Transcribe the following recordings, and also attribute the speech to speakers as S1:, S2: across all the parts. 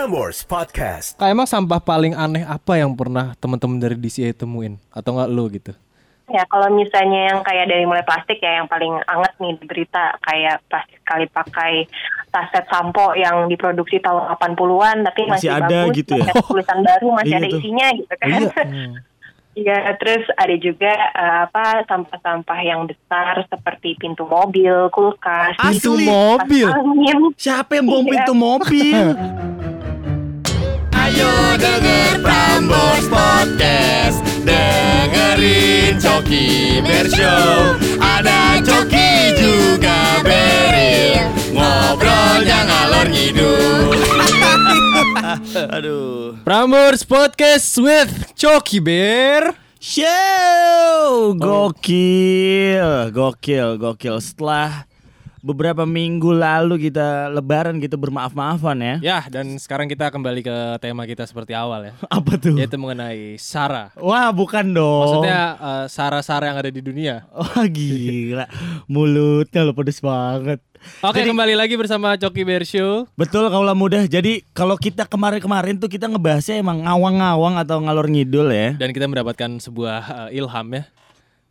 S1: Prambors Podcast.
S2: Kak, emang sampah paling aneh apa yang pernah teman-teman dari DCA temuin atau nggak lu gitu?
S3: Ya, kalau misalnya yang kayak dari mulai plastik ya yang paling anget nih di berita kayak plastik sekali pakai taset sampo yang diproduksi tahun 80-an tapi
S4: Masih
S3: masih,
S4: ada
S3: bagus,
S4: gitu ya?
S3: tulisan baru masih
S4: Iya
S3: ada
S4: tuh.
S3: isinya gitu kan.
S4: Iya.
S3: Iya, terus ada juga eh, apa sampah-sampah yang besar seperti pintu mobil, kulkas,
S4: Asli?
S2: Pintu mobil.
S3: angin.
S4: Siapa yang bom
S3: Iya.
S4: pintu mobil?
S5: Ayo denger Prambors Podcast Dengerin Coki Bershow Ada Coki juga Beril Ngobrolnya ngalor ngidul
S4: Aduh.
S2: Prambors Podcast with Coki Bear.
S4: Show gokil, gokil, gokil. Setelah beberapa minggu lalu kita lebaran gitu bermaaf-maafan ya.
S2: Ya, dan sekarang kita kembali ke tema kita seperti awal ya,
S4: Apa tuh?
S2: yaitu mengenai Sara.
S4: Wah, bukan dong.
S2: Maksudnya eh, Sara-Sara yang ada di dunia.
S4: Wah gila Mulutnya lo pedes banget
S2: Oke,
S4: Jadi-
S2: kembali lagi bersama Coki Bear Show.
S4: Betul kaulah mudah Jadi kalau kita kemarin-kemarin tuh Kita ngebahasnya emang ngawang-ngawang Atau ngalor ngidul ya
S2: Dan kita mendapatkan sebuah eh, ilham ya.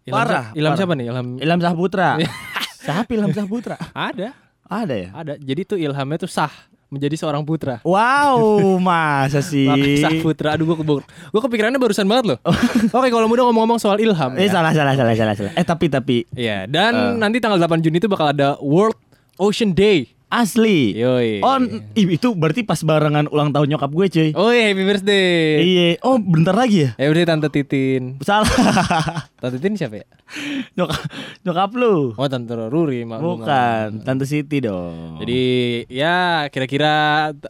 S2: Ilham,
S4: Parah,
S2: ilham
S4: parah.
S2: siapa nih? Ilham
S4: Ilham Saputra Siapa Ilham Saputra?
S2: ada,
S4: Ada ya?
S2: ada. Jadi tuh ilhamnya tuh sah menjadi seorang putra.
S4: Wow Masa sih
S2: sah putra. Aduh, gue kebur. Gue kepikirannya barusan banget loh. Oke, kalau mudah ngomong-ngomong soal ilham.
S4: Eh
S2: ya.
S4: salah salah salah salah salah. Eh tapi tapi
S2: Iya, dan nanti tanggal 8 Juni itu bakal ada World Ocean Day.
S4: Asli.
S2: Yoi.
S4: Oh n- ih, itu berarti pas barengan ulang tahun nyokap gue cuy.
S2: Oh iya, happy birthday.
S4: Iya. Oh bentar lagi ya?
S2: Ya udah Tante Titin.
S4: Salah.
S2: Tante Titin siapa ya?
S4: nyokap nyokap lu.
S2: Oh, Tante Ruri, Mak Bunga.
S4: Bukan, Tante Siti dong.
S2: Jadi ya kira-kira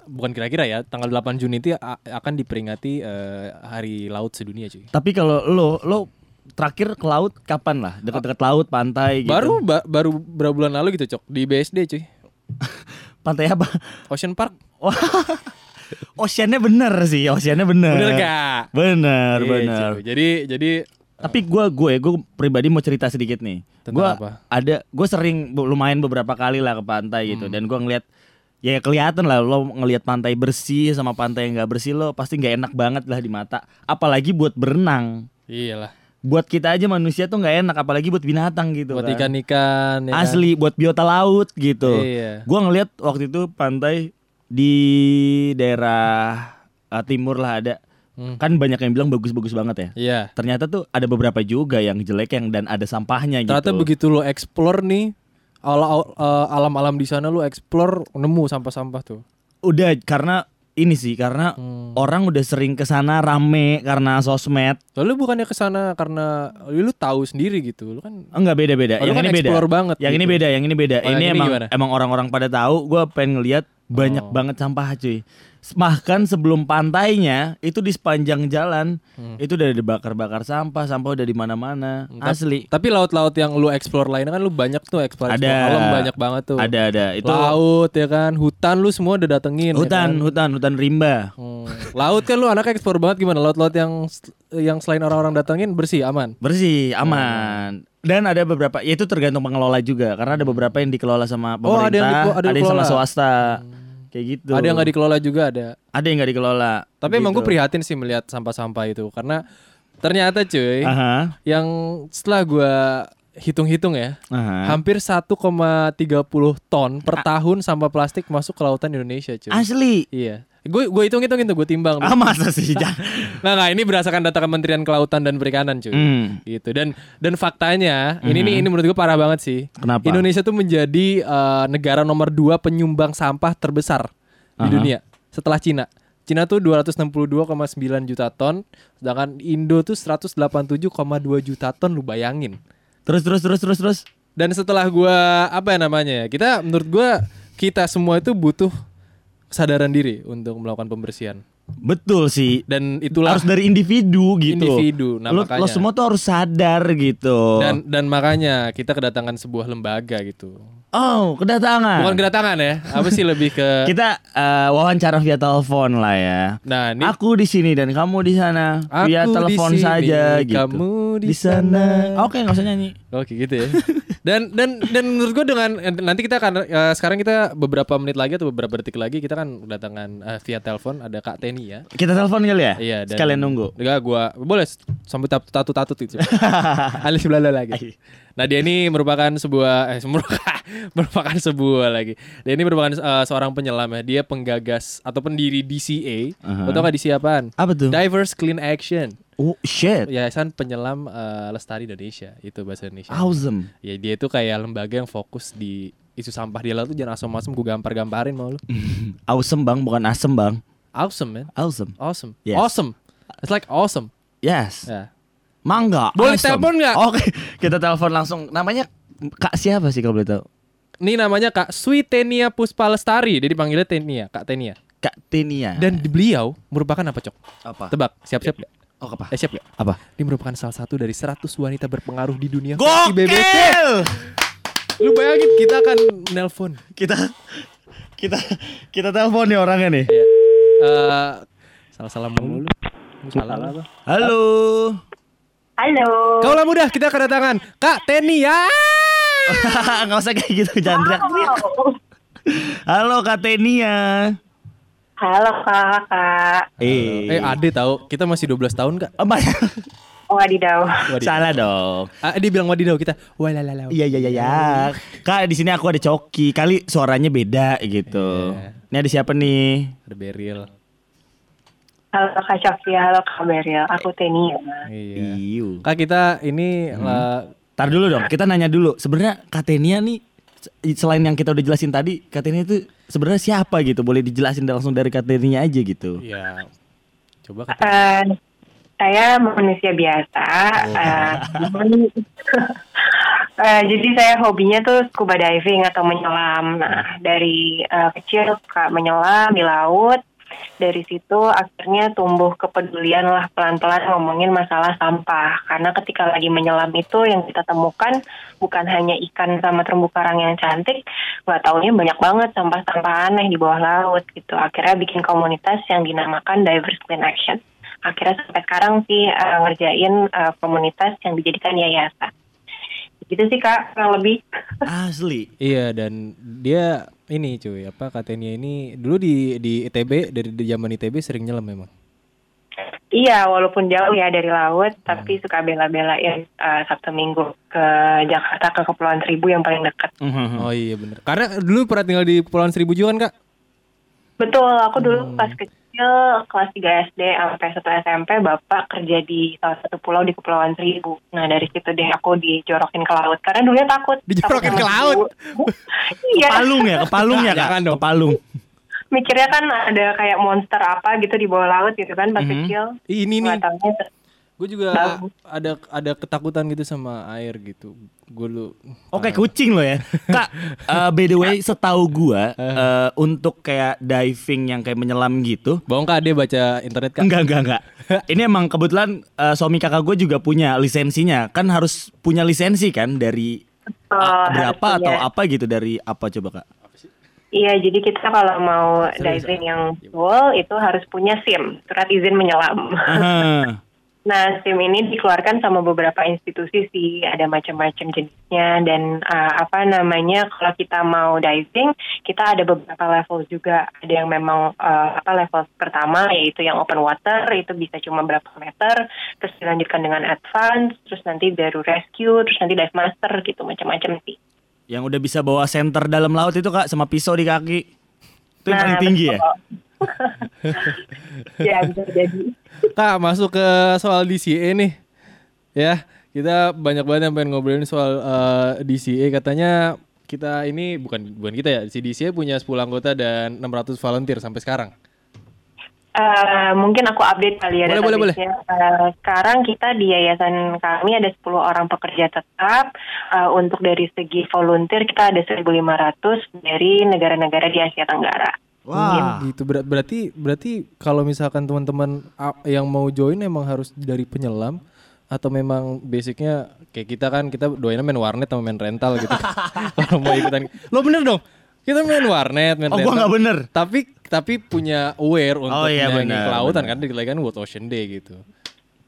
S2: bukan kira-kira ya tanggal 8 Juni itu akan diperingati eh, Hari Laut Sedunia cuy.
S4: Tapi kalau lo lo terakhir ke laut kapan lah? Dekat-dekat laut, pantai gitu.
S2: Baru ba- baru berapa bulan lalu gitu cok di BSD cuy.
S4: pantai apa?
S2: Ocean Park.
S4: Wah. Oceannya bener sih, oceannya bener.
S2: Bener gak?
S4: Bener,
S2: Iya,
S4: bener.
S2: cuy. Jadi jadi
S4: Tapi gue gue gue pribadi mau cerita sedikit nih.
S2: Tentang
S4: Gue
S2: apa?
S4: ada gue sering lumayan beberapa kali lah ke pantai gitu
S2: Hmm.
S4: dan gue ngeliat ya kelihatan lah lo ngelihat pantai bersih sama pantai yang nggak bersih lo pasti nggak enak banget lah di mata. Apalagi buat berenang.
S2: iyalah.
S4: Buat kita aja manusia tuh nggak enak apalagi buat binatang gitu.
S2: Buat
S4: kan.
S2: ikan-ikan ya kan?
S4: Asli buat biota laut gitu.
S2: Iya.
S4: Gua ngeliat waktu itu pantai di daerah uh, timur lah ada.
S2: Hmm.
S4: Kan banyak yang bilang bagus-bagus banget ya.
S2: Iya.
S4: Ternyata tuh ada beberapa juga yang jelek yang dan ada sampahnya gitu.
S2: Ternyata begitu lo explore nih eh, alam-alam di sana lo explore nemu sampah-sampah tuh.
S4: Udah karena ini sih karena
S2: Hmm.
S4: orang udah sering ke sana rame karena sosmed.
S2: Lalu bukannya ke sana karena lu tahu sendiri gitu. Lu kan
S4: Enggak beda-beda.
S2: Oh, lu
S4: yang
S2: kan
S4: ini beda.
S2: banget
S4: Yang ini
S2: gitu.
S4: beda, yang ini beda.
S2: Oh, yang
S4: ini
S2: ini
S4: emang
S2: gimana?
S4: emang orang-orang pada tahu. Gue pengen ngeliat banyak
S2: Oh.
S4: banget sampah cuy. Bahkan sebelum pantainya itu di sepanjang jalan
S2: Hmm.
S4: itu udah dibakar-bakar sampah, sampah udah di mana-mana.
S2: Tap-
S4: Asli.
S2: Tapi laut-laut yang lu explore lainnya kan lu banyak tuh explore,
S4: Ada.
S2: alam banyak banget tuh.
S4: Ada ada itu
S2: Laut ya kan, hutan lu semua udah datengin. ya
S4: hutan,
S2: kan?
S4: hutan, hutan rimba.
S2: Hmm. Laut kan lu anaknya explore banget gimana? Laut-laut yang yang selain orang-orang datengin bersih, aman.
S4: Bersih, aman. Dan ada beberapa, ya itu tergantung pengelola juga, karena ada beberapa yang dikelola sama
S2: Oh, ada yang
S4: pemerintah,
S2: diko- ada
S4: ada, yang sama
S2: dikelola. Hmm.
S4: Kayak gitu.
S2: Ada yang nggak dikelola juga ada.
S4: Ada yang nggak dikelola.
S2: Tapi emang gue
S4: Gitu.
S2: prihatin sih melihat sampah-sampah itu karena ternyata cuy,
S4: Aha,
S2: yang setelah gua hitung-hitung ya,
S4: aha.
S2: hampir 1,30 ton per tahun sampah plastik masuk ke lautan Indonesia cuy.
S4: Asli.
S2: Iya. Gue gue hitung-hitung itu gue timbang.
S4: Ah masa sih? Jangan.
S2: Nah, nah, ini berdasarkan data Kementerian Kelautan dan Perikanan cuy.
S4: Hmm.
S2: Gitu. Dan dan faktanya ini nih ini menurut gue parah banget sih.
S4: Kenapa?
S2: Indonesia tuh menjadi eh, negara nomor dua penyumbang sampah terbesar di
S4: Aha.
S2: dunia setelah Cina. Cina tuh 262,9 juta ton, sedangkan Indo tuh 187,2 juta ton lu bayangin.
S4: Terus terus terus terus terus.
S2: Dan setelah gua apa ya namanya ya? Kita menurut gua kita semua itu butuh kesadaran diri untuk melakukan pembersihan.
S4: Betul sih.
S2: Dan itulah
S4: harus dari individu gitu.
S2: Individu, nah
S4: lo,
S2: makanya.
S4: lo semua tuh harus sadar gitu.
S2: dan dan makanya kita kedatangan sebuah lembaga gitu.
S4: Oh, kedatangan.
S2: Bukan kedatangan ya. Apa sih lebih ke
S4: Kita eh, wawancara via telepon lah ya.
S2: Nah, ini
S4: Aku di sini dan kamu di sana. via
S2: Aku di
S4: telepon saja gitu.
S2: kamu di
S4: sana. Oke, nggak usah nyanyi.
S2: Oke gitu ya. Dan dan dan menurut gue dengan nanti kita akan eh, sekarang kita beberapa menit lagi atau beberapa detik lagi kita kan kedatangan eh, via telepon ada Kak Teni ya.
S4: Kita telepon kali ya?
S2: Iya. Dan,
S4: Sekalian nunggu.
S2: Enggak, gua boleh sambil tatu tatu gitu. Alis belala lagi. Nah dia ini merupakan sebuah eh merupakan, merupakan sebuah lagi. Dia ini merupakan eh, seorang penyelam ya. Dia penggagas atau pendiri DCA.
S4: Aha.
S2: Lo tau gak DCA apaan?
S4: Apa tuh?
S2: Diverse Clean Action.
S4: Oh shit.
S2: Yayasan Penyelam eh, Lestari Indonesia. Itu bahasa Indonesia.
S4: Awesome.
S2: Ya dia itu kayak lembaga yang fokus di isu sampah di laut tuh jangan asem-asem gue gampar-gamparin mau lu.
S4: Awesome bang, bukan asem bang.
S2: Awesome man.
S4: Awesome.
S2: Awesome.
S4: Yes.
S2: Awesome. It's like awesome.
S4: Yes.
S2: Ya.
S4: Mangga.
S2: Boleh
S4: awesome.
S2: telepon nggak?
S4: Oke, kita telepon langsung. Namanya Kak siapa sih kalau boleh tahu?
S2: Ini namanya Kak Switenia Puspa Lestari. Dia dipanggilnya Tenia, Kak Tenia.
S4: Kak Tenia.
S2: Dan beliau merupakan apa, Cok?
S4: apa?
S2: Tebak, siap-siap?
S4: Oh, apa?
S2: Eh, siap gak?
S4: Apa?
S2: Dia merupakan salah satu dari 100 wanita berpengaruh di dunia versi BBC.
S4: Gokil!
S2: Lu bayangin kita akan nelpon.
S4: Kita kita kita telepon nih orangnya nih.
S2: Eh, salah-salah mulu. Lu Salah apa?
S4: Halo.
S3: Halo.
S2: Kaulah mudah kita kedatangan Kak Tenia.
S4: Nggak usah kayak gitu, jangan teriak-teriak. Halo Kak Tenia.
S3: Halo kakak.
S4: Eh,
S2: Eh, Ade tahu, kita masih 12 tahun, Kak.
S4: Oh, Mas.
S3: Wadidaw.
S2: Wadidaw.
S4: Salah dong.
S2: Ah, dia bilang wadidaw kita. Walalala.
S4: Iya iya iya ya. Kak di sini aku ada Coki. Kali suaranya beda gitu.
S2: Iya.
S4: Ini ada siapa nih?
S2: Ada Beril.
S3: Halo Kak Sofia, halo Kak Beril. Aku Tenia.
S2: Iya.
S4: Iu.
S2: Kak kita ini lah
S4: Tar dulu dong. Kita nanya dulu. Sebenarnya Katenia nih selain yang kita udah jelasin tadi, Katenia itu sebenarnya siapa gitu? Boleh dijelasin langsung dari Katenia aja gitu.
S2: ya coba kata
S3: Eh, saya manusia biasa. eh, eh, jadi saya hobinya tuh scuba diving atau menyelam. Nah, dari eh, kecil suka menyelam di laut. Dari situ akhirnya tumbuh kepedulian lah pelan-pelan ngomongin masalah sampah. Karena ketika lagi menyelam itu yang kita temukan bukan hanya ikan sama terumbu karang yang cantik, nggak taunya banyak banget sampah-sampah aneh di bawah laut gitu. Akhirnya bikin komunitas yang dinamakan Divers Clean Action akhirnya sampai sekarang sih eh, ngerjain eh, komunitas yang dijadikan yayasan. Gitu sih kak, kurang lebih.
S4: Asli.
S2: Iya dan dia ini cuy apa katanya ini dulu di di ITB dari di zaman ITB sering nyelam memang.
S3: iya, walaupun jauh ya dari laut, tapi suka bela-belain eh, Sabtu Minggu ke Jakarta ke Kepulauan Seribu yang paling dekat.
S4: Mhm.
S2: Oh iya bener. Karena dulu pernah tinggal di Kepulauan Seribu juga kan kak?
S3: Betul, aku dulu pas kecil kelas 3 SD sampai 1 SMP bapak kerja di salah satu pulau di Kepulauan Seribu. Nah dari situ deh aku dijorokin ke laut karena dulunya takut.
S2: Dijorokin
S3: Takut
S2: ke laut?
S3: Iya.
S4: Palung ya, kepalung ya kak. Kepalung.
S3: mikirnya kan ada kayak monster apa gitu di bawah laut gitu kan pas
S4: Mhm.
S3: kecil.
S2: Ini nih, gue juga
S3: Bagus.
S2: ada ada ketakutan gitu sama air gitu. Gue lu.
S4: Oke kucing lo ya Kak eh, By the way setahu gua eh, Untuk kayak diving yang kayak menyelam gitu
S2: Bohong kak dia baca internet kak.
S4: Enggak enggak enggak Ini emang kebetulan eh, Suami kakak gue juga punya lisensinya Kan harus punya lisensi kan Dari
S3: Oh,
S4: ah, berapa
S3: harus
S4: atau apa gitu Dari apa coba kak
S3: Iya, jadi kita kalau mau
S2: Serius,
S3: diving yang full itu harus punya SIM, surat izin menyelam. Nah, SIM ini dikeluarkan sama beberapa institusi sih, ada macam-macam jenisnya dan uh, apa namanya kalau kita mau diving, kita ada beberapa level juga. Ada yang memang uh, apa level pertama yaitu yang open water itu bisa cuma berapa meter, terus dilanjutkan dengan advance, terus nanti baru rescue, terus nanti dive master gitu macam-macam sih.
S4: Yang udah bisa bawa senter dalam laut itu kak Sama pisau di kaki Itu yang paling tinggi ya
S3: betul. ya bisa jadi.
S2: Kak masuk ke soal DCA nih Ya kita banyak banget yang pengen ngobrolin soal eh, DCA Katanya kita ini bukan bukan kita ya Si DCA punya 10 anggota dan 600 volunteer sampai sekarang
S3: Eh, mungkin aku update kali ya
S2: Boleh, boleh, boleh.
S3: database-nya. Eh, sekarang kita di yayasan kami ada 10 orang pekerja tetap. Eh, untuk dari segi volunteer kita ada 1.500 dari negara-negara di Asia Tenggara.
S4: Wah
S2: gitu Ber- berarti berarti kalau misalkan teman-teman yang mau join emang harus dari penyelam atau memang basicnya kayak kita kan kita doainnya main warnet sama main rental gitu. Kalau mau ikutan. Lo bener dong. Kita main warnet, main
S4: Oh,
S2: rental.
S4: gua nggak bener.
S2: Tapi tapi punya aware untuk
S4: Oh, iya, benar,
S2: kelautan kan lagi kan World Ocean Day gitu.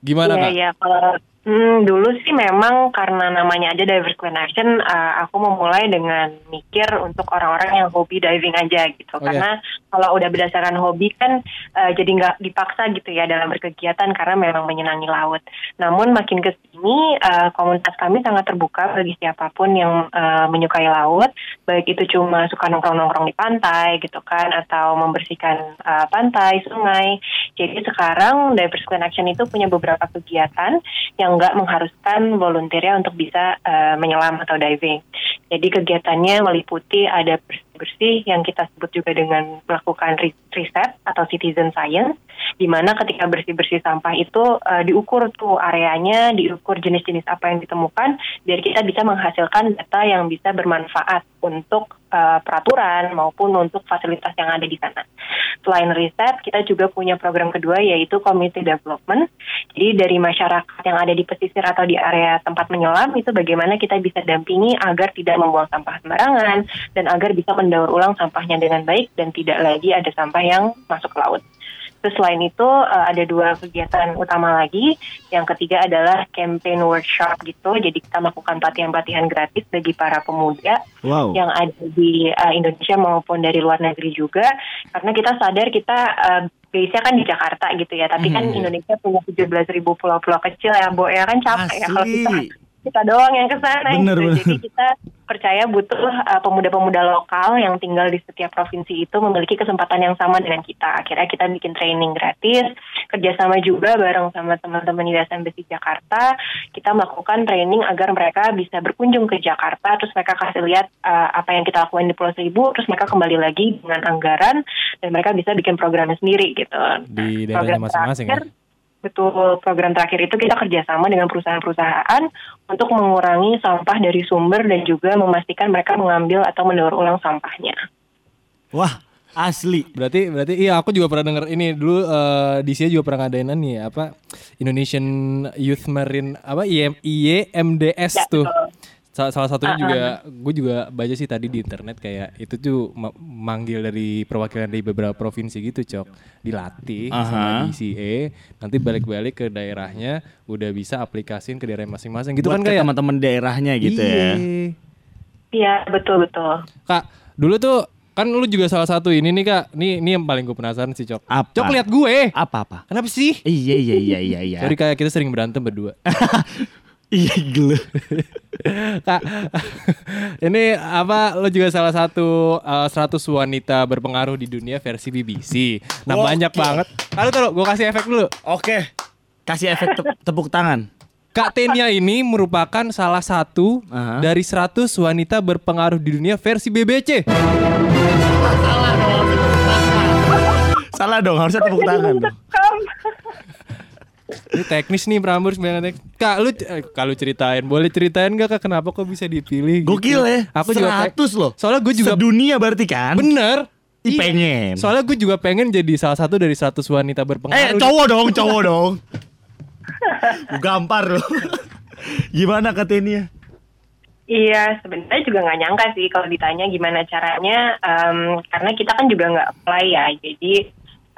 S2: Gimana
S3: Iya,
S2: kak?
S3: iya. Kalau hmm, dulu sih memang karena namanya aja Divers Clean Action, eh, aku memulai dengan mikir untuk orang-orang yang hobi diving aja gitu.
S2: Oke.
S3: Karena kalau udah berdasarkan hobi kan eh, jadi nggak dipaksa gitu ya dalam berkegiatan karena memang menyenangi laut. Namun makin ke sini eh, komunitas kami sangat terbuka bagi siapa pun yang eh, menyukai laut, baik itu cuma suka nongkrong-nongkrong di pantai gitu kan, atau membersihkan eh, pantai, sungai. Jadi sekarang Divers Clean Action itu punya beberapa kegiatan yang nggak mengharuskan volunteernya untuk bisa eh, menyelam atau diving. Jadi kegiatannya meliputi ada bersih-bersih yang kita sebut juga dengan melakukan ri- riset atau citizen science, di mana ketika bersih-bersih sampah itu eh, diukur tuh areanya, diukur jenis-jenis apa yang ditemukan, biar kita bisa menghasilkan data yang bisa bermanfaat untuk eh, peraturan maupun untuk fasilitas yang ada di sana. Selain riset, kita juga punya program kedua yaitu community development. Jadi dari masyarakat yang ada di pesisir atau di area tempat menyelam itu bagaimana kita bisa dampingi agar tidak membuang sampah sembarangan dan agar bisa mendaur ulang sampahnya dengan baik dan tidak lagi ada sampah yang masuk ke laut. Terus selain itu eh, ada dua kegiatan utama lagi. Yang ketiga adalah campaign workshop gitu. Jadi kita melakukan pelatihan-pelatihan gratis bagi para pemuda
S4: Wow.
S3: yang ada di uh, Indonesia maupun dari luar negeri juga karena kita sadar kita uh, base-nya kan di Jakarta gitu ya tapi kan
S2: Hmm, iya.
S3: Indonesia punya 17.000 pulau-pulau kecil ya Bo ya kan capek ya kalau kita
S4: Asli.
S3: kita doang yang ke sana
S4: Bener,
S3: gitu.
S4: bener.
S3: jadi kita percaya butuh uh, pemuda-pemuda lokal yang tinggal di setiap provinsi itu memiliki kesempatan yang sama dengan kita. Akhirnya kita bikin training gratis kerjasama juga bareng sama teman-teman di Embassy Jakarta. Kita melakukan training agar mereka bisa berkunjung ke Jakarta terus mereka kasih lihat uh, apa yang kita lakukan di Pulau Seribu terus mereka kembali lagi dengan anggaran dan mereka bisa bikin programnya sendiri gitu.
S2: Di daerahnya
S3: Program
S2: masing-masing ya.
S3: Betul, program terakhir itu kita kerjasama dengan perusahaan-perusahaan untuk mengurangi sampah dari sumber dan juga memastikan mereka mengambil atau mendaur ulang sampahnya.
S4: Wah, asli.
S2: Berarti berarti iya aku juga pernah denger ini dulu eh, di sini juga pernah ngadain nih apa Indonesian Youth Marine apa IM, IYMDS
S3: Ya,
S2: tuh.
S3: betul.
S2: Salah, salah satunya juga gue juga baca sih tadi di internet kayak itu tuh ma- manggil dari perwakilan dari beberapa provinsi gitu cok dilatih sama
S4: Aha.
S2: DCA nanti balik-balik ke daerahnya udah bisa aplikasin ke daerah masing-masing gitu
S4: Buat
S2: kan kayak
S4: teman-teman daerahnya gitu ya.
S2: Iya.
S3: Iya, betul betul.
S2: Kak, dulu tuh kan lu juga salah satu ini nih kak. Nih, ini yang paling gue penasaran sih Cok.
S4: Apa?
S2: Cok lihat gue.
S4: Apa-apa?
S2: Kenapa sih?
S4: Iya iya iya iya iya.
S2: Sorry kayak kita sering berantem berdua.
S4: Iya gila.
S2: kak, ini apa? Lo juga salah satu eh, 100 wanita berpengaruh di dunia versi BBC. Nah
S4: Oke.
S2: banyak banget. Lalu taruh, gue kasih efek dulu.
S4: Oke. Kasih efek te- tepuk tangan.
S2: Kak Tenia ini merupakan salah satu
S4: Aha.
S2: dari 100 wanita berpengaruh di dunia versi BBC.
S4: Salah dong, harusnya tepuk tangan dong.
S2: Ini teknis nih Prambors banget. Kak, lu eh, kalau ceritain, boleh ceritain gak kak kenapa kok bisa dipilih? gitu?
S4: Gokil ya.
S2: Aku juga pe-
S4: 100 loh.
S2: Soalnya gue juga
S4: Sedunia berarti kan?
S2: bener.
S4: Ih,
S2: Iya.
S4: pengen.
S2: Soalnya gue juga pengen jadi salah satu dari 100 wanita
S4: Eh,
S2: berpengaruh.
S4: cowok dong, cowok dong. Gue gampar loh. Gimana katanya?
S3: Iya, sebenarnya juga nggak nyangka sih kalau ditanya gimana caranya, em, karena kita kan juga nggak apply ya. Jadi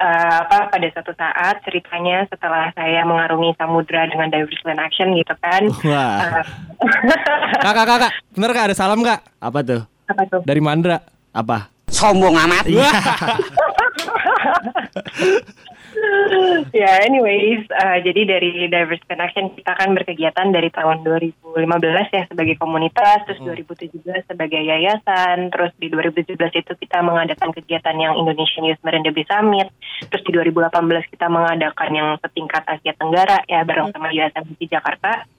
S3: eh, apa pada suatu saat ceritanya setelah saya mengarungi samudra dengan Divers Land Action gitu kan.
S4: Wah.
S3: eh,
S2: Kak, kak, kak, kak. Bener kak ada salam kak?
S4: Apa tuh?
S3: apa tuh?
S2: Dari Mandra.
S4: Apa?
S5: Sombong amat.
S3: Ya, anyways, eh, jadi dari Divers Connection kita kan berkegiatan dari tahun 2015 ya sebagai komunitas, terus 2017 sebagai yayasan, terus di 2017 itu kita mengadakan kegiatan yang Indonesian Youth Marine Debris Summit, terus di 2018 kita mengadakan yang setingkat Asia Tenggara ya bareng sama USMC Jakarta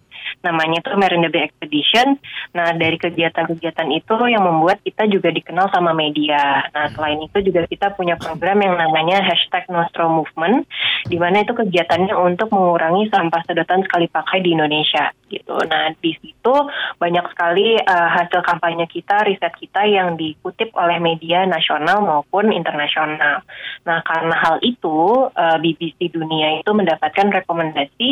S3: namanya tuh Marine Debris Expedition. Nah dari kegiatan-kegiatan itu yang membuat kita juga dikenal sama media. Nah selain itu juga kita punya program yang namanya hashtag Nostro Movement, di mana itu kegiatannya untuk mengurangi sampah sedotan sekali pakai di Indonesia gitu. Nah di situ banyak sekali eh, hasil kampanye kita, riset kita yang dikutip oleh media nasional maupun internasional. Nah, karena hal itu, eh, BBC Dunia itu mendapatkan rekomendasi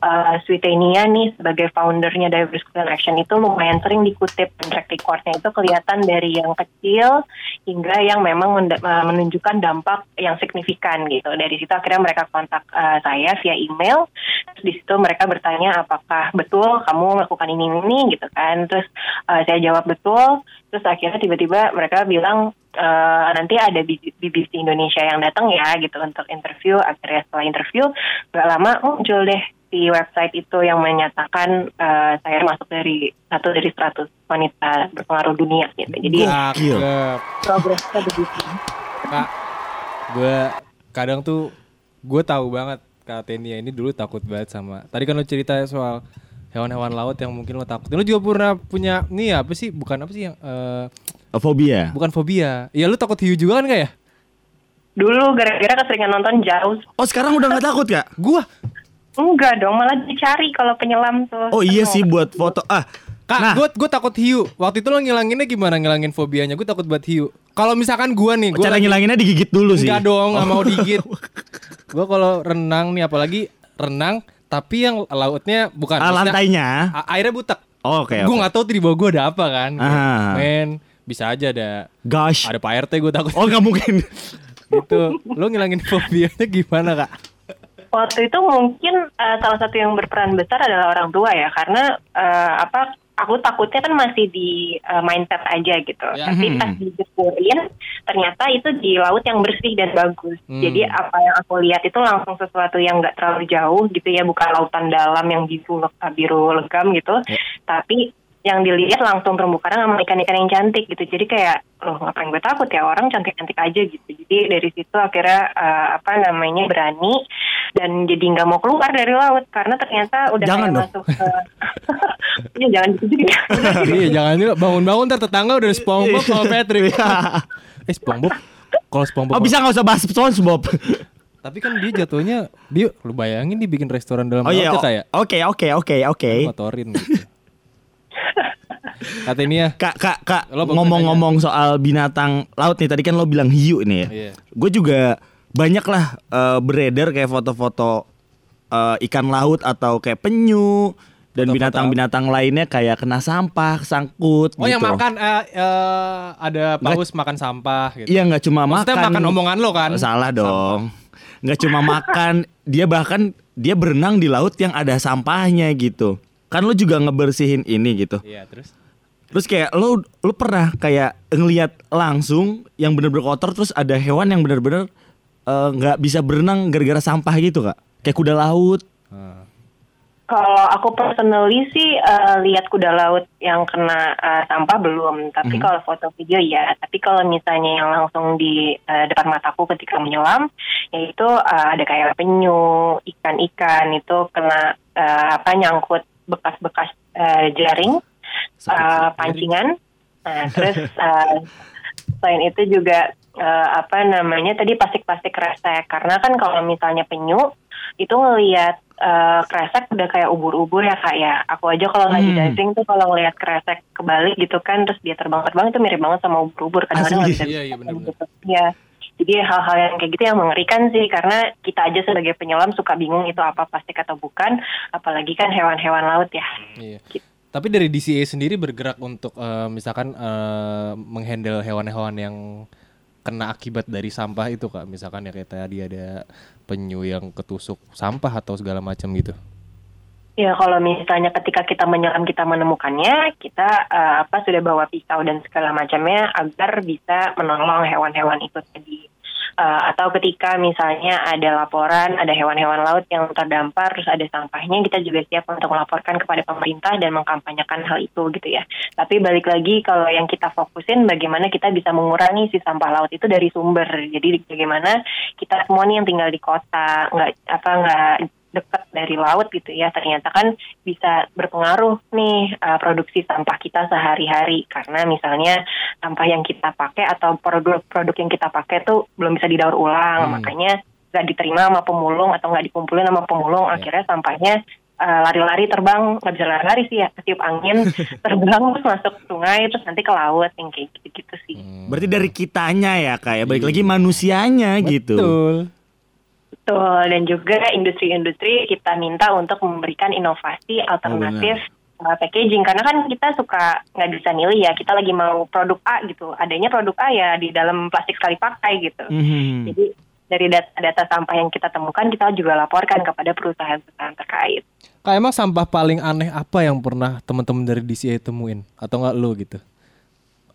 S3: eh, Switenia nih sebagai foundernya Diverse Action itu lumayan sering dikutip track recordnya itu kelihatan dari yang kecil hingga yang memang eh, menunjukkan dampak yang signifikan gitu. Dari situ akhirnya mereka kontak eh, saya via email. Terus di situ mereka bertanya apakah betul kamu melakukan ini ini gitu kan. Terus eh, saya jawab betul. Terus akhirnya tiba-tiba mereka bilang eh, nanti ada BBC Indonesia yang datang ya gitu untuk interview. Akhirnya setelah interview nggak lama muncul deh di website itu yang menyatakan eh, saya masuk dari satu dari 100 wanita berpengaruh dunia gitu. Jadi progresnya begitu.
S2: Kak, gue kadang tuh gue tahu banget Kak Tenia ini dulu takut banget sama. Tadi kan lo cerita soal hewan-hewan laut yang mungkin lo takut. Lo juga pernah punya nih apa sih? Bukan apa sih yang eh,
S4: Fobia.
S2: bukan fobia. Ya lo takut hiu juga kan gak ya?
S3: Dulu gara-gara keseringan nonton jauh,
S4: Oh sekarang udah nggak takut ya?
S2: Gua
S3: enggak dong malah dicari kalau penyelam tuh.
S4: Oh iya sih buat foto. Ah,
S2: Kak,
S4: Nah.
S2: gue gue takut hiu. Waktu itu lo ngilanginnya gimana ngilangin fobianya? Gue takut buat hiu. Kalau misalkan gue nih, gue
S4: cara ngilanginnya digigit dulu sih.
S2: Enggak dong, nggak mau digigit. gue kalau renang nih, apalagi renang, tapi yang lautnya bukan
S4: Ah, lantainya.
S2: airnya butek.
S4: Oh, Oke.
S2: gue
S4: oke.
S2: nggak tahu tuh di bawah gue ada apa kan.
S4: Ah.
S2: Men, bisa aja ada
S4: Gosh.
S2: ada Pak RT gue takut
S4: Oh nggak mungkin.
S2: gitu. Lo ngilangin fobianya gimana kak?
S3: Waktu itu mungkin eh, salah satu yang berperan besar adalah orang tua ya, karena eh, apa? Aku takutnya kan masih di eh, mindset aja gitu.
S2: Ya.
S3: Tapi pas dijepurin, ternyata itu di laut yang bersih dan bagus.
S2: Hmm.
S3: Jadi apa yang aku lihat itu langsung sesuatu yang nggak terlalu jauh gitu ya, bukan lautan dalam yang biru biru legam gitu, tapi yang dilihat langsung terumbu karang sama ikan-ikan yang cantik gitu. Jadi kayak loh ngapain gue takut ya orang cantik-cantik aja gitu. Jadi dari situ akhirnya eh, apa namanya berani dan jadi nggak mau keluar dari laut karena ternyata udah
S4: Jangan
S3: kayak masuk ke Iya jangan gitu
S2: iya jangan juga bangun-bangun ntar tetangga udah SpongeBob sama Patrick. eh SpongeBob, kalau SpongeBob
S4: Oh bisa nggak usah bahas SpongeBob.
S2: Tapi kan dia jatuhnya dia lu bayangin dia bikin restoran dalam
S4: Oh iya.
S2: laut ya kayak
S4: Oke oke oke oke.
S2: kotorin gitu. Kata ini ya.
S4: Kak kak kak ngomong-ngomong soal binatang laut nih tadi kan lo bilang hiu nih ya.
S2: Iya.
S4: Gue juga banyak lah eh, beredar kayak foto-foto eh, ikan laut atau kayak penyu dan binatang-binatang lainnya kayak kena sampah, sangkut
S2: Oh
S4: gitu.
S2: yang makan eh, eh, ada paus makan sampah gitu.
S4: Iya nggak cuma
S2: Maksudnya
S4: makan.
S2: makan omongan lo kan?
S4: Salah dong. Nggak cuma makan, dia bahkan dia berenang di laut yang ada sampahnya gitu. Kan lo juga ngebersihin ini gitu.
S2: Iya, terus
S4: Terus kayak lo lo pernah kayak ngelihat langsung yang bener-bener kotor terus ada hewan yang bener-bener eh, nggak bisa berenang gara-gara sampah gitu kak? Kayak kuda laut.
S3: Kalau aku personally sih eh, lihat kuda laut yang kena eh, sampah belum, tapi kalau foto video ya. Tapi kalau misalnya yang langsung di eh, depan mataku ketika menyelam, yaitu eh, ada kayak penyu, ikan-ikan itu kena eh, apa nyangkut bekas-bekas eh, jaring, eh, pancingan. Nah, terus eh, selain itu juga eh, apa namanya tadi plastik-plastik kresek. Karena kan kalau misalnya penyu itu ngelihat eh, kresek udah kayak ubur-ubur ya kak ya. Aku aja kalau lagi
S4: Hmm.
S3: diving tuh kalau ngelihat kresek kebalik gitu kan, terus dia terbang-terbang itu mirip banget sama ubur-ubur. Kadang-kadang nggak bisa
S2: Iya, iya, benar-benar.
S3: gitu. Iya. Jadi hal-hal yang kayak gitu yang mengerikan sih karena kita aja sebagai penyelam suka bingung itu apa plastik atau bukan, apalagi kan hewan-hewan laut ya.
S2: Iya.
S3: Gitu.
S2: Tapi dari DCA sendiri bergerak untuk eh, misalkan eh, menghandle hewan-hewan yang kena akibat dari sampah itu kak misalkan ya kayak tadi ada penyu yang ketusuk sampah atau segala macam gitu
S3: Ya kalau misalnya ketika kita menyelam kita menemukannya, kita eh, apa sudah bawa pisau dan segala macamnya agar bisa menolong hewan-hewan itu tadi. Eh, atau ketika misalnya ada laporan ada hewan-hewan laut yang terdampar terus ada sampahnya, kita juga siap untuk melaporkan kepada pemerintah dan mengkampanyekan hal itu gitu ya. Tapi balik lagi kalau yang kita fokusin bagaimana kita bisa mengurangi si sampah laut itu dari sumber. Jadi bagaimana kita semua nih yang tinggal di kota nggak apa nggak dekat dari laut gitu ya ternyata kan bisa berpengaruh nih uh, produksi sampah kita sehari-hari karena misalnya sampah yang kita pakai atau produk-produk yang kita pakai tuh belum bisa didaur ulang
S2: Hmm.
S3: makanya nggak diterima sama pemulung atau nggak dikumpulin sama pemulung
S2: Ya.
S3: akhirnya sampahnya eh, lari-lari terbang nggak bisa lari-lari sih ya ketiup angin terbang terus masuk sungai terus nanti ke laut yang kayak gitu-gitu sih
S4: Berarti dari kitanya ya kak ya, balik lagi manusianya gitu.
S2: Betul.
S3: Betul dan juga industri-industri kita minta untuk memberikan inovasi alternatif uh, packaging karena kan kita suka nggak bisa milih ya kita lagi mau produk A gitu adanya produk A ya di dalam plastik sekali pakai gitu
S4: Mhm.
S3: jadi dari data-data sampah yang kita temukan kita juga laporkan kepada perusahaan-perusahaan terkait
S2: Kak emang sampah paling aneh apa yang pernah teman-teman dari DCA temuin atau enggak lo gitu?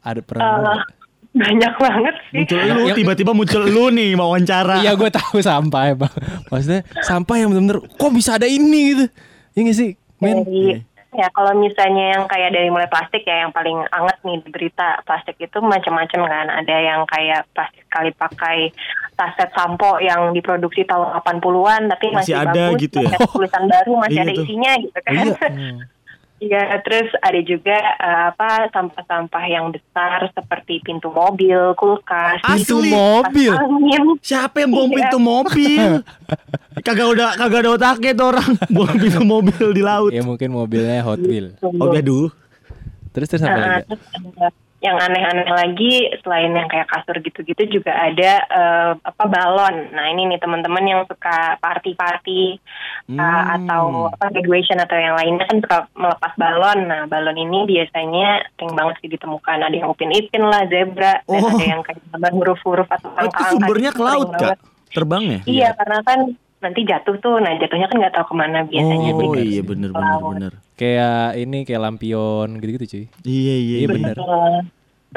S2: Ada pernah? Nggak?
S3: Banyak banget sih
S4: Muncul lu, tiba-tiba muncul lu nih wawancara.
S2: Iya gue tahu sampah bang. Maksudnya sampah yang bener-bener kok bisa ada ini gitu? Iya nggak sih, men?
S3: dari ya kalau misalnya yang kayak dari mulai plastik ya yang paling anget nih di berita plastik itu macam-macam kan ada yang kayak plastik sekali pakai saset sampo yang diproduksi tahun 80-an tapi
S4: Masih
S3: masih,
S4: ada
S3: bagus
S4: gitu ya?
S3: tulisan baru masih
S4: Iya
S3: ada
S4: tuh.
S3: isinya gitu kan
S4: Iya.
S3: Iya, terus ada juga eh, apa sampah-sampah yang besar seperti pintu mobil, kulkas,
S4: Asli?
S2: mobil?
S3: kipas angin.
S4: Siapa yang bom
S3: Iya.
S4: pintu mobil? kagak udah kagak ada otaknya tuh orang bom pintu mobil di laut.
S2: Ya mungkin mobilnya Hot Wheel.
S4: Oh, aduh.
S2: Terus terus apa
S3: Nah,
S2: lagi?
S3: terus yang aneh-aneh lagi selain yang kayak kasur gitu-gitu juga ada eh, apa balon. Nah ini nih teman-teman yang suka party-party uh,
S4: Hmm.
S3: atau apa graduation atau yang lainnya kan suka melepas balon. Nah balon ini biasanya sering banget sih ditemukan. Ada yang upin ipin lah, zebra, dan
S4: Oh.
S3: ada yang kayak gambar huruf-huruf atau
S4: Oh, itu sumbernya
S3: gitu
S4: ke laut, Kak.
S3: banget.
S4: Terbangnya?
S3: Iya karena kan nanti jatuh tuh. Nah jatuhnya kan nggak tahu ke mana biasanya.
S4: Oh,
S3: Jadi
S4: iya bener bener bener.
S2: Kayak ini kayak lampion gitu-gitu cuy.
S4: Iya iya.
S2: Iya,
S4: iya.
S2: bener.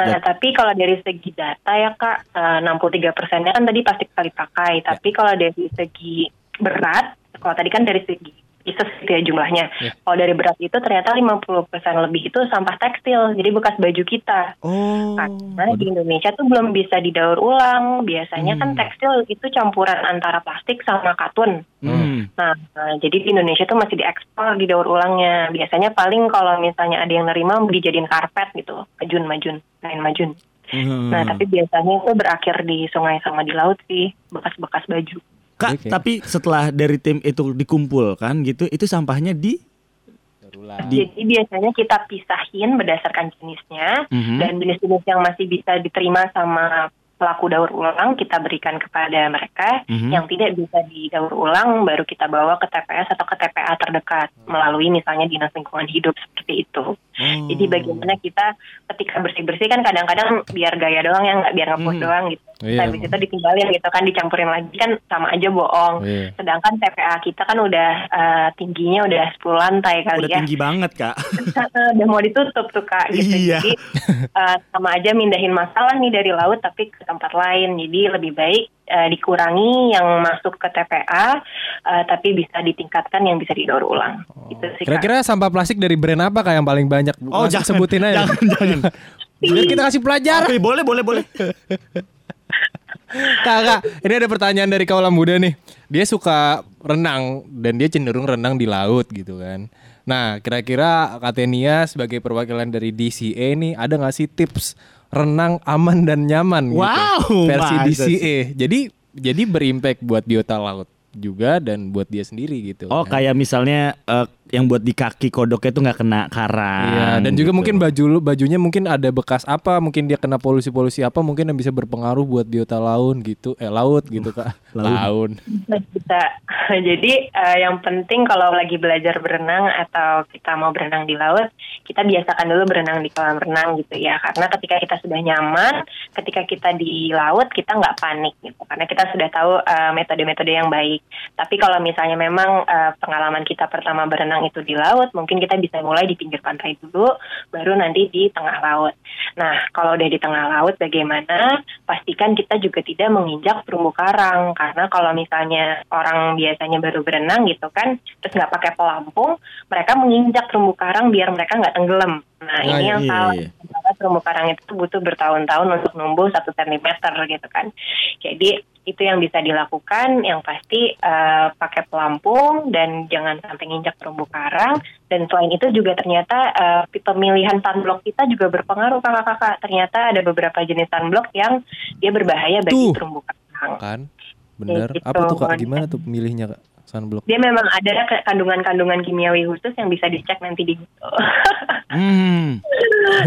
S3: Nah, tapi kalau dari segi data ya Kak, eh, 63 persennya kan tadi plastik sekali pakai.
S2: Ya.
S3: Tapi kalau dari segi berat, kalau tadi kan dari segi pieces gitu ya jumlahnya.
S2: Ya.
S3: Kalau dari berat itu ternyata 50 persen lebih itu sampah tekstil, jadi bekas baju kita.
S4: Oh.
S3: Karena di Indonesia tuh belum bisa didaur ulang. Biasanya kan
S2: Hmm.
S3: tekstil itu campuran antara plastik sama katun.
S4: Hmm.
S3: Nah, nah, jadi di Indonesia tuh masih diekspor didaur ulangnya. Biasanya paling kalau misalnya ada yang nerima dijadiin karpet gitu, majun majun, lain majun.
S4: Hmm.
S3: Nah, tapi biasanya itu berakhir di sungai sama di laut sih, bekas-bekas baju.
S4: Kak,
S2: Oke.
S4: tapi setelah dari tim itu dikumpulkan gitu, itu sampahnya di Di-
S3: Jadi biasanya kita pisahin berdasarkan jenisnya
S4: Mhm.
S3: dan jenis-jenis yang masih bisa diterima sama pelaku daur ulang kita berikan kepada mereka.
S4: Mhm.
S3: Yang tidak bisa didaur ulang baru kita bawa ke TPS atau ke TPA terdekat melalui misalnya dinas lingkungan hidup seperti itu.
S4: Oh.
S3: Jadi bagaimana kita ketika bersih-bersih kan kadang-kadang biar gaya doang ya nggak biar ngepus
S4: Hmm.
S3: doang gitu.
S2: Iya,
S3: Habis itu ditinggalin gitu kan dicampurin lagi kan sama aja bohong.
S2: Iya.
S3: Sedangkan TPA kita kan udah eh, tingginya udah 10 lantai kali
S4: udah
S3: ya.
S4: tinggi banget, Kak.
S3: udah mau ditutup tuh kak gitu.
S4: Iya.
S3: Jadi eh, sama aja mindahin masalah nih dari laut tapi ke tempat lain. Jadi lebih baik eh, dikurangi yang masuk ke TPA eh, tapi bisa ditingkatkan yang bisa didaur ulang. Sih kak.
S2: Kira-kira sampah plastik dari brand apa kak yang paling banyak?
S4: Oh,
S2: Langsung
S4: jangan.
S2: sebutin aja.
S4: Jangan, jangan.
S2: Biar kita kasih pelajaran.
S4: Oke, boleh, boleh, boleh.
S2: Kak, kak, ini ada pertanyaan dari kaulah muda nih. Dia suka renang dan dia cenderung renang di laut gitu kan. Nah, kira-kira Katenia sebagai perwakilan dari DCA nih ada nggak sih tips renang aman dan nyaman
S4: Wow,
S2: gitu versi DCA. Jadi jadi berimpact buat biota laut juga dan buat dia sendiri gitu.
S4: Oh,
S2: kan.
S4: kayak misalnya eh, yang buat di kaki kodoknya itu nggak kena karang.
S2: Iya, dan juga
S4: gitu.
S2: mungkin baju lu bajunya mungkin ada bekas apa, mungkin dia kena polusi-polusi apa, mungkin yang bisa berpengaruh buat biota laut gitu, eh laut gitu kak,
S4: Laut.
S2: laut.
S3: Bisa. Jadi eh, yang penting kalau lagi belajar berenang atau kita mau berenang di laut, kita biasakan dulu berenang di kolam renang gitu ya. Karena ketika kita sudah nyaman, ketika kita di laut kita nggak panik gitu. Karena kita sudah tahu eh, metode-metode yang baik. Tapi kalau misalnya memang eh, pengalaman kita pertama berenang itu di laut, mungkin kita bisa mulai di pinggir pantai dulu, baru nanti di tengah laut. Nah, kalau udah di tengah laut bagaimana? Pastikan kita juga tidak menginjak terumbu karang karena kalau misalnya orang biasanya baru berenang gitu kan, terus nggak pakai pelampung, mereka menginjak terumbu karang biar mereka nggak tenggelam. Nah, ini yang
S4: iya,
S3: salah.
S4: iya.
S3: Terumbu karang itu butuh bertahun-tahun untuk numbuh satu sentimeter gitu kan. Jadi itu yang bisa dilakukan. Yang pasti eh, pakai pelampung dan jangan sampai nginjak terumbu karang. Dan selain itu juga ternyata eh, pemilihan sunblock kita juga berpengaruh kakak-kakak. Ternyata ada beberapa jenis sunblock yang dia berbahaya bagi
S2: Tuh.
S3: terumbu karang.
S2: Kan.
S3: Kayak gitu.
S2: Apa tuh kak? Gimana tuh pemilihnya kak? Sunblock.
S3: Dia memang ada kandungan-kandungan kimiawi khusus yang bisa dicek nanti di Google.
S4: Hmm.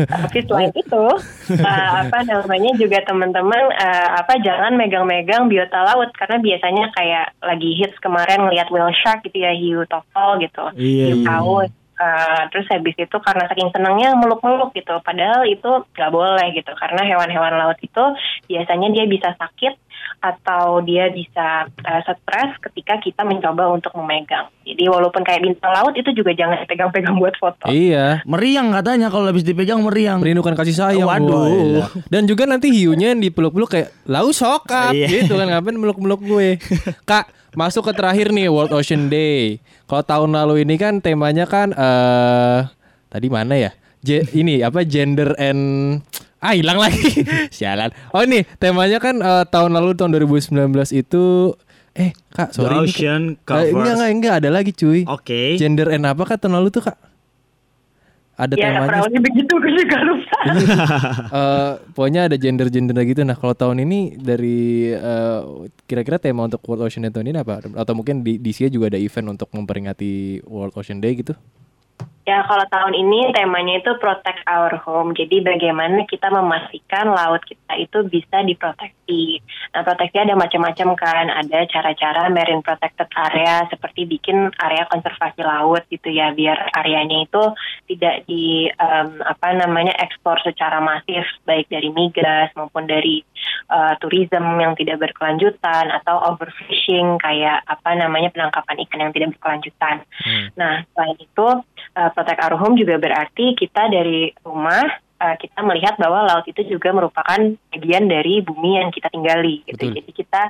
S3: Tapi selain itu, eh, apa namanya juga teman-teman eh, apa jangan megang-megang biota laut karena biasanya kayak lagi hits kemarin ngelihat whale shark gitu ya hiu tokol gitu,
S4: Iya,
S3: hiu
S4: iya.
S3: paus. Eh, terus habis itu karena saking senangnya meluk-meluk gitu, padahal itu nggak boleh gitu karena hewan-hewan laut itu biasanya dia bisa sakit atau dia bisa eh, stres ketika kita mencoba untuk memegang. Jadi walaupun kayak bintang laut itu juga jangan pegang-pegang buat foto.
S2: Iya.
S4: Meriang katanya kalau habis dipegang meriang.
S2: Merindukan kasih sayang
S4: Waduh.
S2: Wah, Dan juga nanti hiunya yang dipeluk-peluk kayak Lau sokap
S4: Iya.
S2: gitu kan Ngapain meluk-meluk gue Kak masuk ke terakhir nih World Ocean Day Kalau tahun lalu ini kan temanya kan eh Tadi mana ya Je- Ini apa gender and Ah hilang lagi Sialan Oh ini temanya kan eh, tahun lalu tahun 2019 itu Eh kak
S4: The
S2: sorry ini-
S4: ocean
S2: Eh,
S4: covers.
S2: Enggak enggak enggak ada lagi cuy
S4: Oke.
S2: Gender and apa kak tahun lalu tuh kak Ada
S3: Ya,
S2: temanya
S3: lebih begitu gue juga lupa.
S2: Eh, pokoknya ada gender-gender gitu. Nah, kalau tahun ini dari eh, kira-kira tema untuk World Ocean Day tahun ini apa? Atau mungkin di di sini juga ada event untuk memperingati World Ocean Day gitu?
S3: Ya, kalau tahun ini temanya itu protect our home. Jadi bagaimana kita memastikan laut kita itu bisa diproteksi. Nah, proteksi ada macam-macam kan. Ada cara-cara marine protected area seperti bikin area konservasi laut gitu ya, biar areanya itu tidak di em, apa namanya ekspor secara masif baik dari migas maupun dari eh, tourism yang tidak berkelanjutan atau overfishing kayak apa namanya penangkapan ikan yang tidak berkelanjutan. Nah, selain itu uh, protect our home juga berarti kita dari rumah uh, kita melihat bahwa laut itu juga merupakan bagian dari bumi yang kita tinggali gitu.
S2: Betul.
S3: Jadi kita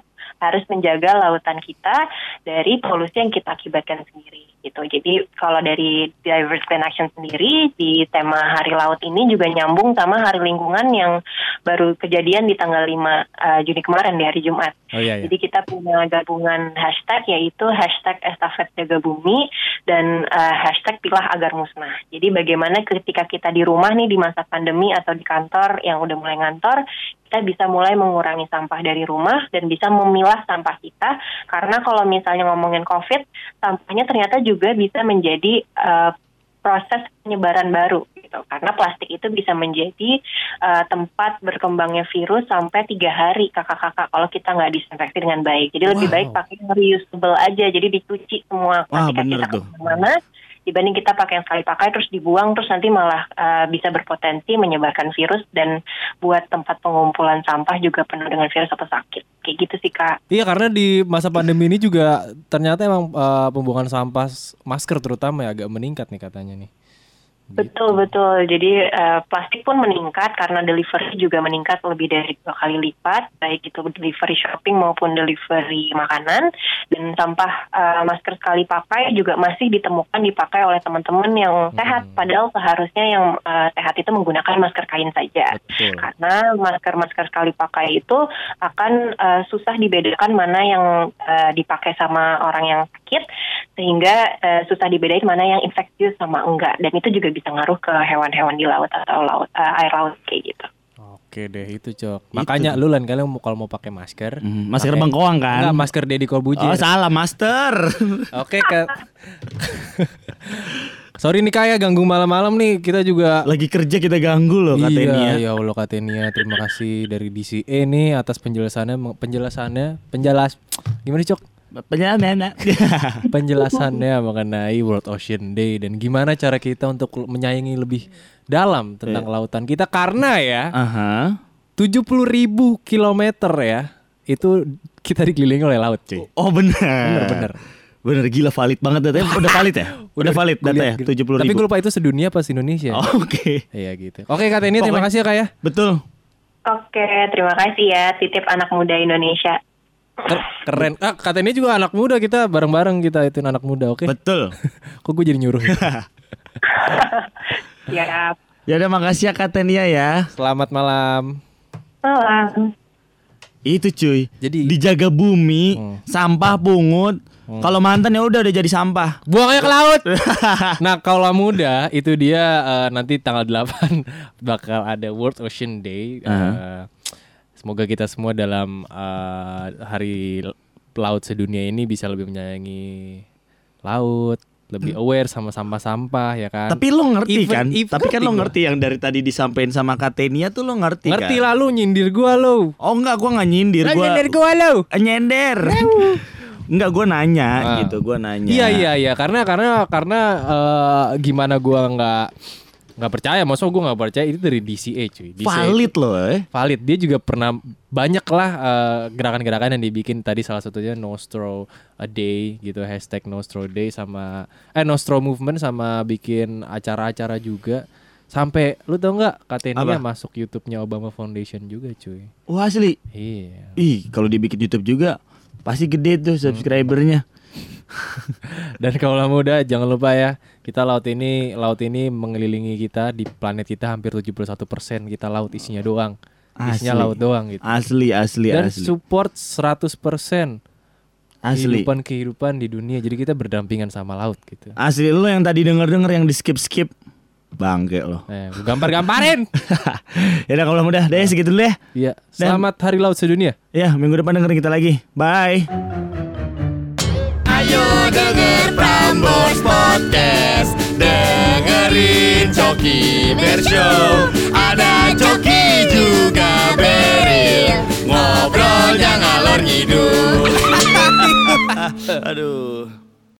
S3: harus menjaga lautan kita dari polusi yang kita akibatkan sendiri gitu. Jadi kalau dari Diverse Clean Action sendiri di tema Hari Laut ini juga nyambung sama Hari Lingkungan yang baru kejadian di tanggal 5 uh, Juni kemarin di hari Jumat.
S2: Oh iya
S3: Jadi kita punya gabungan hashtag yaitu hashtag estafet jaga bumi dan eh, hashtag pilah agar musnah. Jadi bagaimana ketika kita di rumah nih di masa pandemi atau di kantor yang udah mulai ngantor, kita bisa mulai mengurangi sampah dari rumah dan bisa memilah sampah kita. Karena kalau misalnya ngomongin COVID, sampahnya ternyata juga bisa menjadi eh, proses penyebaran baru gitu karena plastik itu bisa menjadi uh, tempat berkembangnya virus sampai tiga hari kakak-kakak kalau kita nggak disinfeksi dengan baik jadi lebih
S2: Wow.
S3: baik pakai reusable aja jadi dicuci semua
S4: Wah, bener
S3: kita
S4: tuh.
S3: ke mana dibanding kita pakai yang sekali pakai terus dibuang terus nanti malah uh, bisa berpotensi menyebarkan virus dan buat tempat pengumpulan sampah juga penuh dengan virus atau sakit kayak gitu sih kak
S2: Iya karena di masa pandemi ini juga ternyata emang eh, pembuangan sampah masker terutama ya agak meningkat nih katanya nih.
S3: Betul betul. Jadi eh, plastik pun meningkat karena delivery juga meningkat lebih dari dua kali lipat, baik itu delivery shopping maupun delivery makanan. Dan sampah eh, masker sekali pakai juga masih ditemukan dipakai oleh teman-teman yang sehat, padahal seharusnya yang eh, sehat itu menggunakan masker kain saja.
S2: Betul.
S3: Karena masker-masker sekali pakai itu akan eh, susah dibedakan mana yang eh, dipakai sama orang yang sakit, sehingga eh, susah dibedain mana yang infeksius sama enggak. Dan itu juga bisa ngaruh ke hewan-hewan di laut atau laut eh, air laut kayak gitu.
S2: Oke deh itu cok. Makanya lu lan kalian mau kalau mau pakai masker.
S4: Hmm, masker
S2: pakai-
S4: bengkoang kan?
S2: Enggak masker Deddy Corbuzier.
S4: Oh salah master.
S2: Oke ke Sorry nih kayak ganggu malam-malam nih kita juga
S4: Lagi kerja kita ganggu loh katanya.
S2: Iya, ya Allah Katenia, terima kasih dari DCE nih atas penjelasannya penjelasannya penjelas gimana Cok? Penjelasannya mengenai World Ocean Day dan gimana cara kita untuk menyayangi lebih dalam tentang lautan kita karena ya
S4: Aha.
S2: 70 ribu kilometer ya itu kita dikelilingi oleh laut cuy.
S4: Oh bener.
S2: Bener bener.
S4: Bener gila valid banget datanya. Udah valid ya? Udah valid
S2: Gua
S4: data ya?
S2: lihat-
S4: 70
S2: Tapi gue lupa itu sedunia apa Indonesia.
S4: Oh, Oke.
S2: Iya gitu. Oke Kak Teni terima
S4: Pokoknya-
S2: kasih ya Kak ya.
S4: Betul.
S3: Oke, terima kasih ya titip anak muda Indonesia.
S2: Ker- keren. Ah, Kak Teni juga anak muda kita bareng-bareng kita itu anak muda, oke?
S4: Betul.
S2: Kok gue jadi nyuruh?
S3: Ya,
S4: Ya udah makasih ya Kak Tenia ya.
S2: Selamat malam.
S3: malam.
S4: Itu cuy.
S2: Jadi-
S4: dijaga bumi,
S2: Hmm.
S4: sampah pungut. Kalau mantan ya udah udah jadi sampah.
S2: Buangnya ke laut. nah, kalau muda itu dia eh, nanti tanggal 8 bakal ada World Ocean Day. Eh,
S4: Aha.
S2: Semoga kita semua dalam eh, hari laut sedunia ini bisa lebih menyayangi laut, lebih aware sama sampah-sampah ya kan.
S4: Tapi lo ngerti
S2: Even-
S4: kan?
S2: even-
S4: Tapi kan
S2: ngerti
S4: lo
S2: gua.
S4: ngerti yang dari tadi disampaikan sama Katenia tuh lo ngerti,
S2: ngerti
S4: kan?
S2: lah lu nyindir gua lu.
S4: Oh enggak, gua nggak nyindir,
S2: Lu
S4: gua
S2: nyindir gua.
S4: Eh, nyender. enggak, gua nanya
S2: Ah.
S4: gitu, gua nanya.
S2: Iya iya iya karena karena karena eh, gimana gua nggak nggak percaya, maksud gua nggak percaya itu dari DCA cuy. DCA
S4: Valid loh, eh.
S2: valid dia juga pernah banyak lah eh, gerakan-gerakan yang dibikin tadi salah satunya Nostro a Day gitu hashtag Nostro Day sama eh Nostro Movement sama bikin acara-acara juga sampai lu tau nggak katanya masuk YouTube-nya Obama Foundation juga cuy
S4: Wah asli.
S2: iya
S4: Ih, kalau dibikin YouTube juga pasti gede tuh subscribernya.
S2: dan kalau muda jangan lupa ya kita laut ini laut ini mengelilingi kita di planet kita hampir 71% kita laut isinya doang isinya
S4: Asli.
S2: laut doang gitu
S4: Asli, asli,
S2: dan
S4: asli.
S2: support 100%
S4: Asli.
S2: kehidupan-kehidupan di dunia. Jadi kita berdampingan sama laut gitu.
S4: Asli lu yang tadi denger-denger yang di skip-skip. Bangke lo.
S2: Eh, gua gambar-gamparin.
S4: ya udah kalau mudah deh segitu dulu ya.
S2: Iya, selamat Hari Laut Sedunia.
S4: Ya, minggu depan dengerin kita lagi. Bye.
S5: Ayo denger Prambors Podcast. Dengerin Coki Bershow Ada Coki juga Beril Ngobrolnya ngalor ngidul.
S4: Aduh.